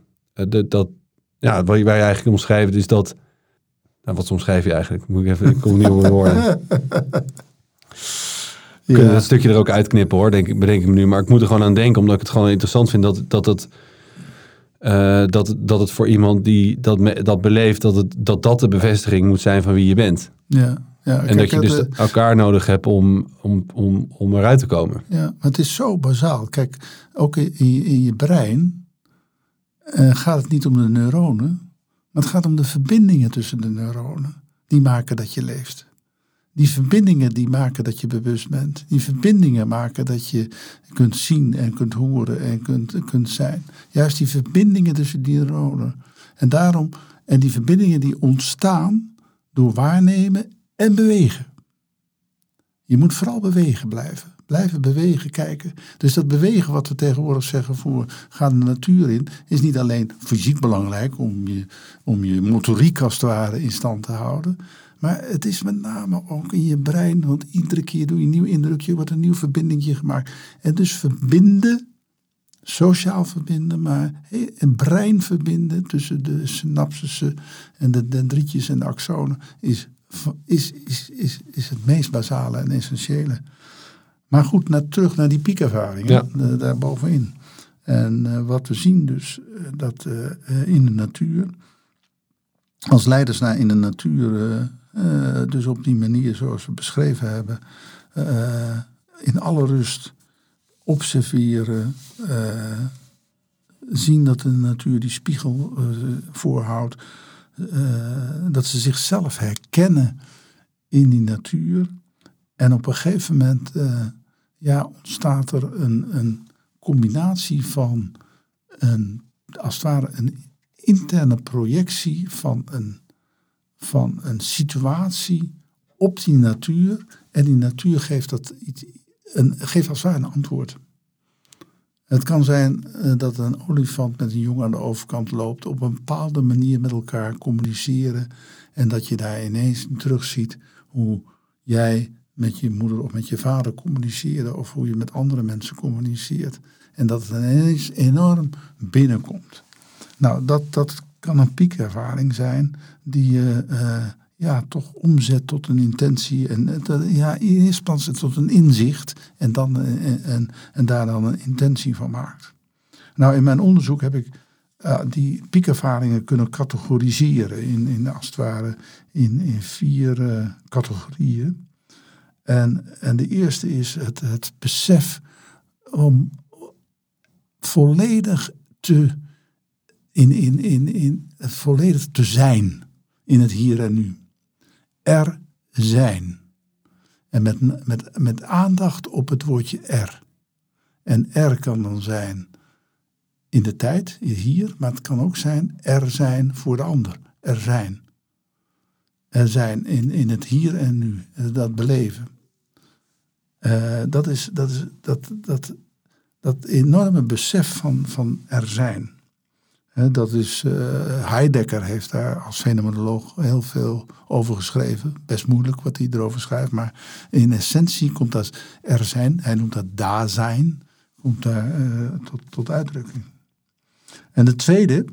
dat, dat, ja, wat je eigenlijk omschrijft is dat, nou, wat omschrijf je eigenlijk? Moet ik even, ik kom niet op woorden. We kunnen dat stukje er ook uitknippen hoor, denk, ik- bedenk ik me nu. Maar ik moet er gewoon aan denken, omdat ik het gewoon interessant vind dat, dat, het, eh, dat, dat het voor iemand die dat, me- dat beleeft, dat, het, dat dat de bevestiging moet zijn van wie je bent. Ja, ja. en Kijk, dat je dus elkaar nodig hebt om, om, om, om eruit te komen. Ja, maar het is zo bazaal. Kijk, ook in, in je, in je brein eh, gaat het niet om de neuronen, maar het gaat om de verbindingen tussen de neuronen. Die maken dat je leeft. Die verbindingen die maken dat je bewust bent. Die verbindingen maken dat je kunt zien en kunt horen en kunt, kunt zijn. Juist die verbindingen tussen die neuronen. En daarom, en die verbindingen die ontstaan door waarnemen en bewegen. Je moet vooral bewegen blijven. Blijven bewegen, kijken. Dus dat bewegen wat we tegenwoordig zeggen voor ga de natuur in, is niet alleen fysiek belangrijk om je, om je motoriek als het ware in stand te houden. Maar het is met name ook in je brein, want iedere keer doe je een nieuw indrukje, wordt een nieuw verbindingje gemaakt. En dus verbinden, sociaal verbinden, maar een brein verbinden tussen de synapsissen en de dendrietjes en de axonen is, is, is, is, is het meest basale en essentiële. Maar goed, naar, terug naar die piekervaringen, Ja. eh, daar bovenin. En eh, wat we zien dus, eh, dat eh, in de natuur, als leiders naar in de natuur, dus op die manier zoals we beschreven hebben, in alle rust observeren, zien dat de natuur die spiegel voorhoudt, dat ze zichzelf herkennen in die natuur. En op een gegeven moment eh, ja, ontstaat er een, een combinatie van een, als het ware een interne projectie van een, van een situatie op die natuur. En die natuur geeft, dat iets, een, geeft als het ware een antwoord. Het kan zijn eh, dat een olifant met een jongen aan de overkant loopt, op een bepaalde manier met elkaar communiceren. En dat je daar ineens terugziet hoe jij met je moeder of met je vader communiceerde, of hoe je met andere mensen communiceert. En dat het ineens enorm binnenkomt. Nou, dat, dat kan een piekervaring zijn die je eh, ja, toch omzet tot een intentie. En eh, ja, in eerste tot een inzicht en, dan, eh, en, daar dan een intentie van maakt. Nou, in mijn onderzoek heb ik eh, die piekervaringen kunnen categoriseren in, in als het ware in, in vier categorieën. En, en de eerste is het, het besef om volledig te, in, in, in, in, volledig te zijn in het hier en nu. Er zijn. En met, met, met aandacht op het woordje er. En er kan dan zijn in de tijd, hier, maar het kan ook zijn er zijn voor de ander. Er zijn. Er zijn in, in het hier en nu, dat beleven. Uh, dat is dat, is, dat, dat, dat enorme besef van, van er zijn. Dat is, uh, Heidegger heeft daar als fenomenoloog heel veel over geschreven. Best moeilijk wat hij erover schrijft, maar in essentie komt dat er zijn, hij noemt dat daar-zijn, komt daar uh, tot, uitdrukking. En de tweede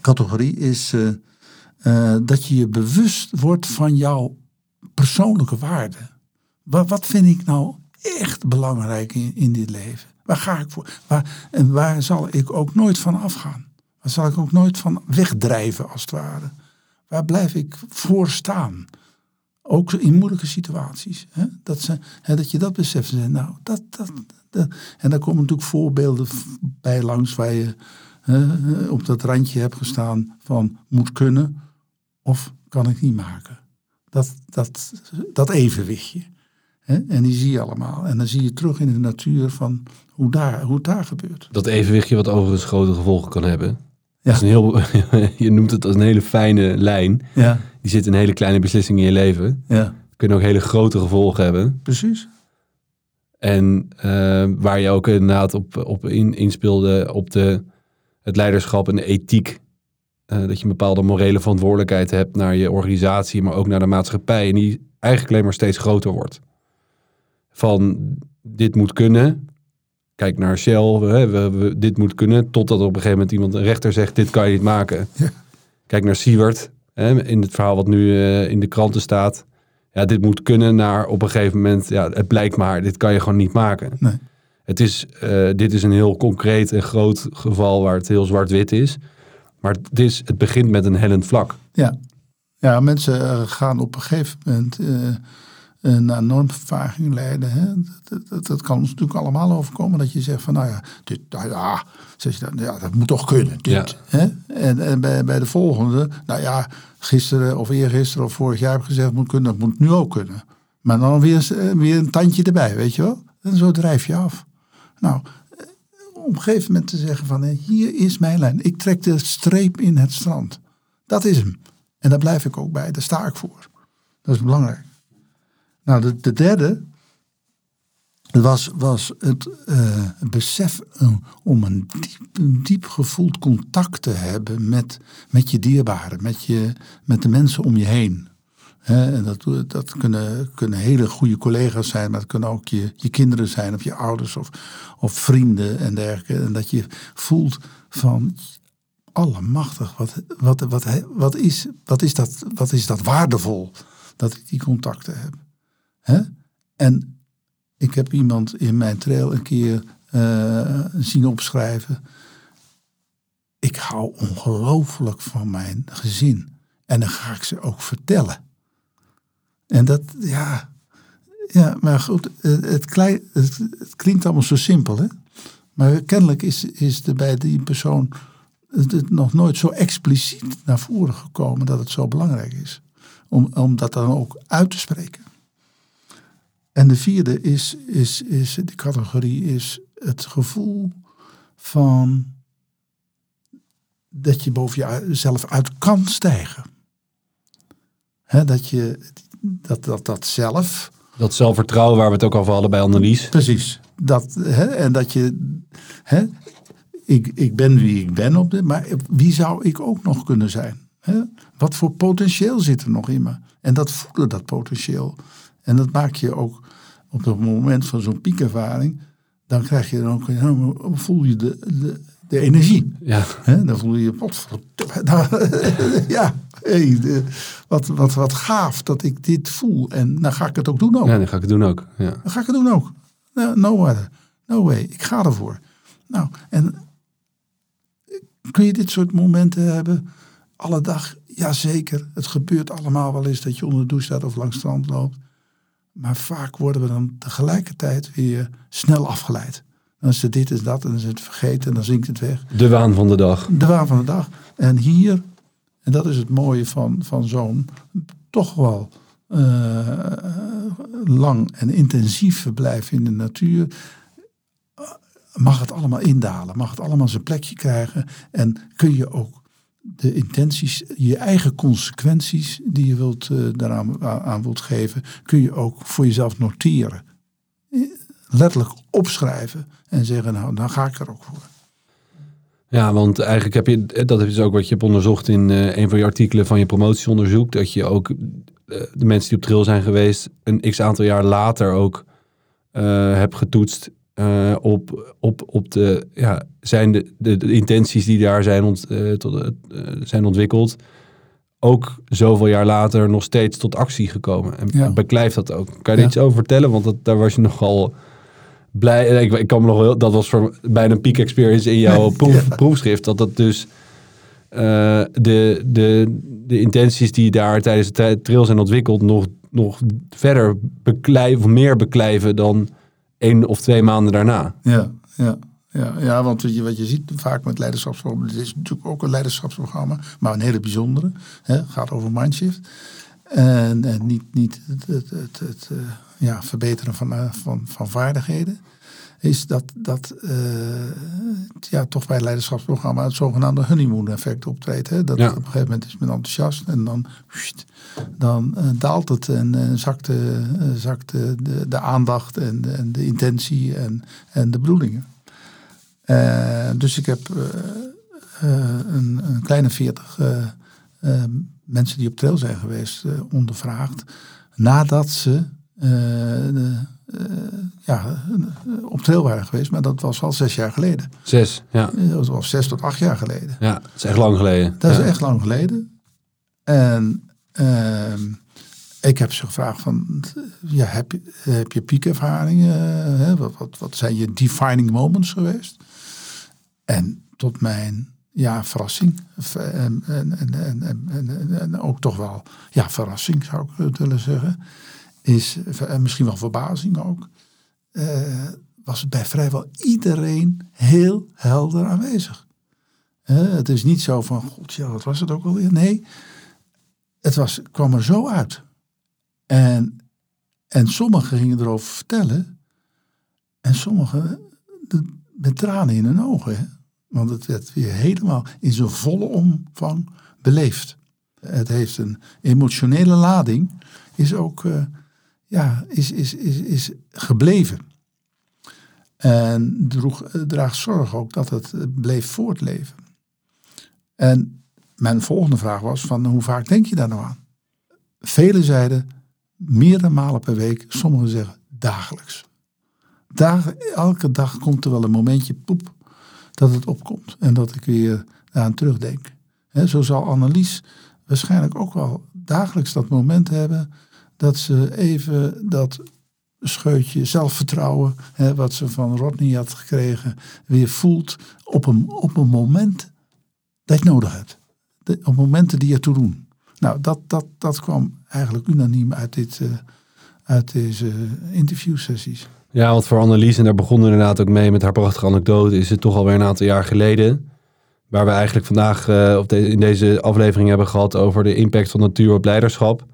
categorie is uh, dat je je bewust wordt van jouw persoonlijke waarde. Wat, wat vind ik nou echt belangrijk in, in dit leven? Waar ga ik voor? Waar, en waar zal ik ook nooit van afgaan? Waar zal ik ook nooit van wegdrijven, als het ware? Waar blijf ik voor staan? Ook in moeilijke situaties. Hè? Dat, ze, hè, dat je dat beseft. En, nou, dat, dat, en daar komen natuurlijk voorbeelden bij langs waar je hè, op dat randje hebt gestaan van moet kunnen of kan ik niet maken. Dat, dat, dat evenwichtje. En die zie je allemaal. En dan zie je terug in de natuur van hoe, daar, hoe het daar gebeurt. Dat evenwichtje wat overigens grote gevolgen kan hebben. Ja. Is een heel, je noemt het als een hele fijne lijn. Ja. Die zit in hele kleine beslissingen in je leven. Ja. Kunnen ook hele grote gevolgen hebben. Precies. En uh, waar je ook inderdaad op, op in, inspeelde op de, het leiderschap en de ethiek. Uh, dat je een bepaalde morele verantwoordelijkheid hebt naar je organisatie, maar ook naar de maatschappij. En die eigenlijk alleen maar steeds groter wordt. Van dit moet kunnen. Kijk naar Shell, we, we, we, dit moet kunnen. Totdat op een gegeven moment iemand, een rechter zegt, dit kan je niet maken. Ja. Kijk naar Siewert, hè, in het verhaal wat nu uh, in de kranten staat. ja, dit moet kunnen naar op een gegeven moment, ja, het blijkt maar, dit kan je gewoon niet maken. Nee. Het is, eh, dit is een heel concreet en groot geval waar het heel zwart-wit is. Maar het, is, het begint met een hellend vlak. Ja, ja mensen eh, gaan op een gegeven moment uh, naar normvervaging leiden. Hè? Dat, dat, dat, kan ons natuurlijk allemaal overkomen. Dat je zegt van nou ja, dit, nou ja, zeg je dan, ja dat moet toch kunnen. Dit, ja. hè? En, en bij, bij de volgende, nou ja, gisteren of eergisteren of vorig jaar heb ik gezegd moet kunnen, dat moet nu ook kunnen. Maar dan weer, weer een tandje erbij, weet je wel. En zo drijf je af. Nou, op een gegeven moment te zeggen van hier is mijn lijn. Ik trek de streep in het strand. Dat is hem. En daar blijf ik ook bij. Daar sta ik voor. Dat is belangrijk. Nou, de, de derde was, was het, uh, besef om een diep, diep gevoeld contact te hebben met, met je dierbaren, met, je, met de mensen om je heen. en dat, dat kunnen, kunnen hele goede collega's zijn, maar het kunnen ook je, je kinderen zijn, of je ouders of, of vrienden en dergelijke. En dat je voelt van, allemachtig, wat, wat, wat, wat, is, wat, is dat, wat is dat waardevol dat ik die contacten heb. Hè? En ik heb iemand in mijn trail een keer uh, zien opschrijven. Ik hou ongelooflijk van mijn gezin. En dan ga ik ze ook vertellen. En dat, ja, ja maar goed, het, het klinkt allemaal zo simpel, hè? Maar kennelijk is, is er bij die persoon het nog nooit zo expliciet naar voren gekomen dat het zo belangrijk is. Om, om dat dan ook uit te spreken. En de vierde is, is, is, de categorie is het gevoel van dat je boven jezelf uit kan stijgen. dat je dat, dat, dat zelf. Dat zelfvertrouwen waar we het ook over hadden bij Annelies. Precies. Dat, en dat je ik, ik ben wie ik ben op dit, maar wie zou ik ook nog kunnen zijn? Hè? Wat voor potentieel zit er nog in me? En dat voelen, dat potentieel. En dat maak je ook op het moment van zo'n piekervaring. Dan krijg je dan ook, voel je de, de, de energie. Ja. Dan voel je, wat, ja, hey, de, wat, wat, wat gaaf dat ik dit voel. En dan ga ik het ook doen ook. Ja, dan ga ik het doen ook. Ja. Dan ga ik het doen ook. No, no other. No way. Ik ga ervoor. Nou, en Kun je dit soort momenten hebben? Alle dag? Jazeker. Het gebeurt allemaal wel eens dat je onder de douche staat of langs het strand loopt. Maar vaak worden we dan tegelijkertijd weer snel afgeleid. Dan is het dit en dat en dan is het vergeten en dan zinkt het weg. De waan van de dag. De waan van de dag. En hier, en dat is het mooie van, van zo'n toch wel uh, lang en intensief verblijf in de natuur mag het allemaal indalen, mag het allemaal zijn plekje krijgen en kun je ook de intenties, je eigen consequenties die je wilt, uh, daaraan aan wilt geven, kun je ook voor jezelf noteren. Letterlijk opschrijven en zeggen, nou, dan ga ik er ook voor. Ja, want eigenlijk heb je, dat is ook wat je hebt onderzocht in uh, een van je artikelen van je promotieonderzoek, dat je ook uh, de mensen die op trail zijn geweest, een x aantal jaar later ook hebt getoetst uh, op, op, op de, ja, zijn de, de, de intenties die daar zijn, ont, uh, tot, uh, zijn ontwikkeld, ook zoveel jaar later nog steeds tot actie gekomen. En ja. beklijft dat ook. Kan je er iets over vertellen? Want dat, daar was je nogal blij. Ik, ik kan me nog wel, dat was voor bijna een peak experience in jouw proef, ja. proefschrift. Dat dat dus de, de, de intenties die daar tijdens de trail zijn ontwikkeld, nog, nog verder beklijven, of meer beklijven dan één of twee maanden daarna. Ja, ja. Ja, ja, want wat je, wat je ziet vaak met leiderschapsprogramma's, het is natuurlijk ook een leiderschapsprogramma, maar een hele bijzondere. Het gaat over mindshift. En, en niet, niet het, het, het, het uh, ja, verbeteren van, uh, van, van vaardigheden. Is dat, dat uh, ja, toch bij leiderschapsprogramma het zogenaamde honeymoon effect optreedt. Hè? Dat ja. op een gegeven moment is men enthousiast en dan dan uh, daalt het en uh, zakt, uh, zakt de, de, aandacht en de, en de intentie en, en de bedoelingen. dus ik heb een, een, kleine veertig mensen die op trail zijn geweest ondervraagd. Nadat ze ja, op trail waren geweest, maar dat was al zes jaar geleden. Zes, ja. Dat was zes tot acht jaar geleden. Ja, dat is echt lang geleden. Dat ja. is echt lang geleden. En Ehm, ik heb ze gevraagd van, ja, heb, je, heb je piekervaringen? Hè? Wat, wat, wat zijn je defining moments geweest? En tot mijn ja, verrassing. En, en, en, en, ook toch wel, ja, verrassing zou ik willen zeggen. Is, en misschien wel verbazing ook. Uh, was bij vrijwel iedereen heel helder aanwezig. Uh, het is niet zo van, god ja, wat was het ook alweer? Nee, het was, kwam er zo uit. En, en sommigen gingen erover vertellen. En sommigen met tranen in hun ogen. Want het werd weer helemaal in zijn volle omvang beleefd. Het heeft een emotionele lading, is ook ja, is, is, is, is gebleven. En droeg, draagt zorg ook dat het bleef voortleven. En mijn volgende vraag was van hoe vaak denk je daar nou aan? Velen zeiden meerdere malen per week, sommigen zeggen dagelijks. Dag, elke dag komt er wel een momentje poep dat het opkomt en dat ik weer aan terugdenk. Zo zal Annelies waarschijnlijk ook wel dagelijks dat moment hebben dat ze even dat scheutje zelfvertrouwen, hè, wat ze van Rodney had gekregen, weer voelt op een, op een moment dat je nodig hebt. Op momenten die ertoe doen. Nou, dat, dat, dat kwam eigenlijk unaniem uit, dit, uh, uit deze interviewsessies. Ja, want voor Annelies, en daar begonnen inderdaad ook mee met haar prachtige anekdote, is het toch alweer een aantal jaar geleden. Waar we eigenlijk vandaag uh, op in deze aflevering hebben gehad over de impact van natuur op leiderschap.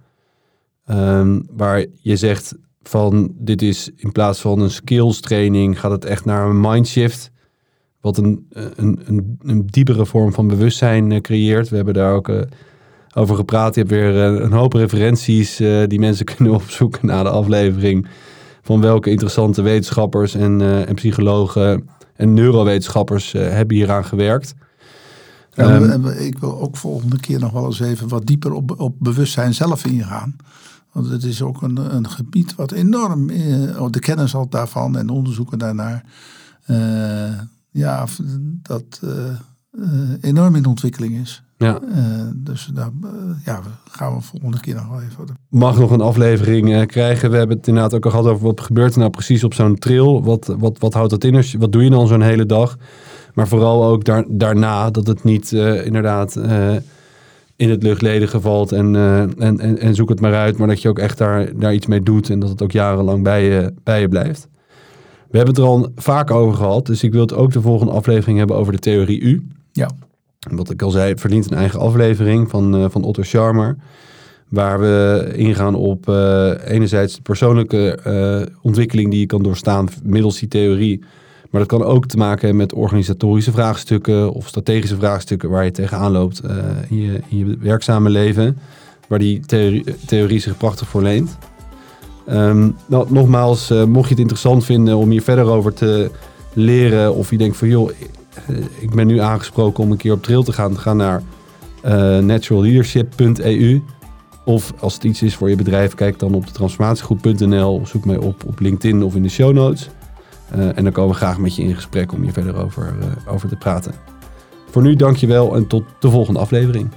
Um, waar je zegt van dit is in plaats van een skills training, gaat het echt naar een mindshift. Wat een, een, een, een diepere vorm van bewustzijn uh, creëert. We hebben daar ook uh, over gepraat. Je hebt weer uh, een hoop referenties die mensen kunnen opzoeken na de aflevering van welke interessante wetenschappers en, uh, en psychologen en neurowetenschappers hebben hieraan gewerkt. Um, ik wil ook volgende keer nog wel eens even wat dieper op, op bewustzijn zelf ingaan. Want het is ook een, een gebied wat enorm, uh, de kennis al daarvan en onderzoeken daarnaar, ja, dat enorm in ontwikkeling is. Ja. Uh, dus daar uh, ja, gaan we volgende keer nog wel even. Mag nog een aflevering krijgen. We hebben het inderdaad ook al gehad over wat gebeurt er nou precies op zo'n trail. Wat, wat, wat houdt dat in? Wat doe je dan zo'n hele dag? Maar vooral ook daar, daarna dat het niet inderdaad in het luchtledige valt en, en, en, en, zoek het maar uit. Maar dat je ook echt daar, daar iets mee doet en dat het ook jarenlang bij je, bij je blijft. We hebben het er al vaak over gehad. Dus ik wil het ook de volgende aflevering hebben over de theorie U. Ja wat ik al zei, het verdient een eigen aflevering van, uh, van Otto Scharmer. Waar we ingaan op uh, enerzijds de persoonlijke ontwikkeling die je kan doorstaan middels die theorie. Maar dat kan ook te maken hebben met organisatorische vraagstukken of strategische vraagstukken waar je tegenaan loopt in, je, in je werkzame leven. Waar die theorie, theorie zich prachtig voor leent. Um, nou, nogmaals, mocht je het interessant vinden om hier verder over te leren. Of je denkt van joh, eh, ik ben nu aangesproken om een keer op trail te gaan. Ga naar naturalleadership.eu. Of als het iets is voor je bedrijf, kijk dan op de transformatiegroep.nl. Zoek mij op op LinkedIn of in de show notes. Uh, en dan komen we graag met je in gesprek om hier verder over, uh, over te praten. Voor nu dankjewel en tot de volgende aflevering.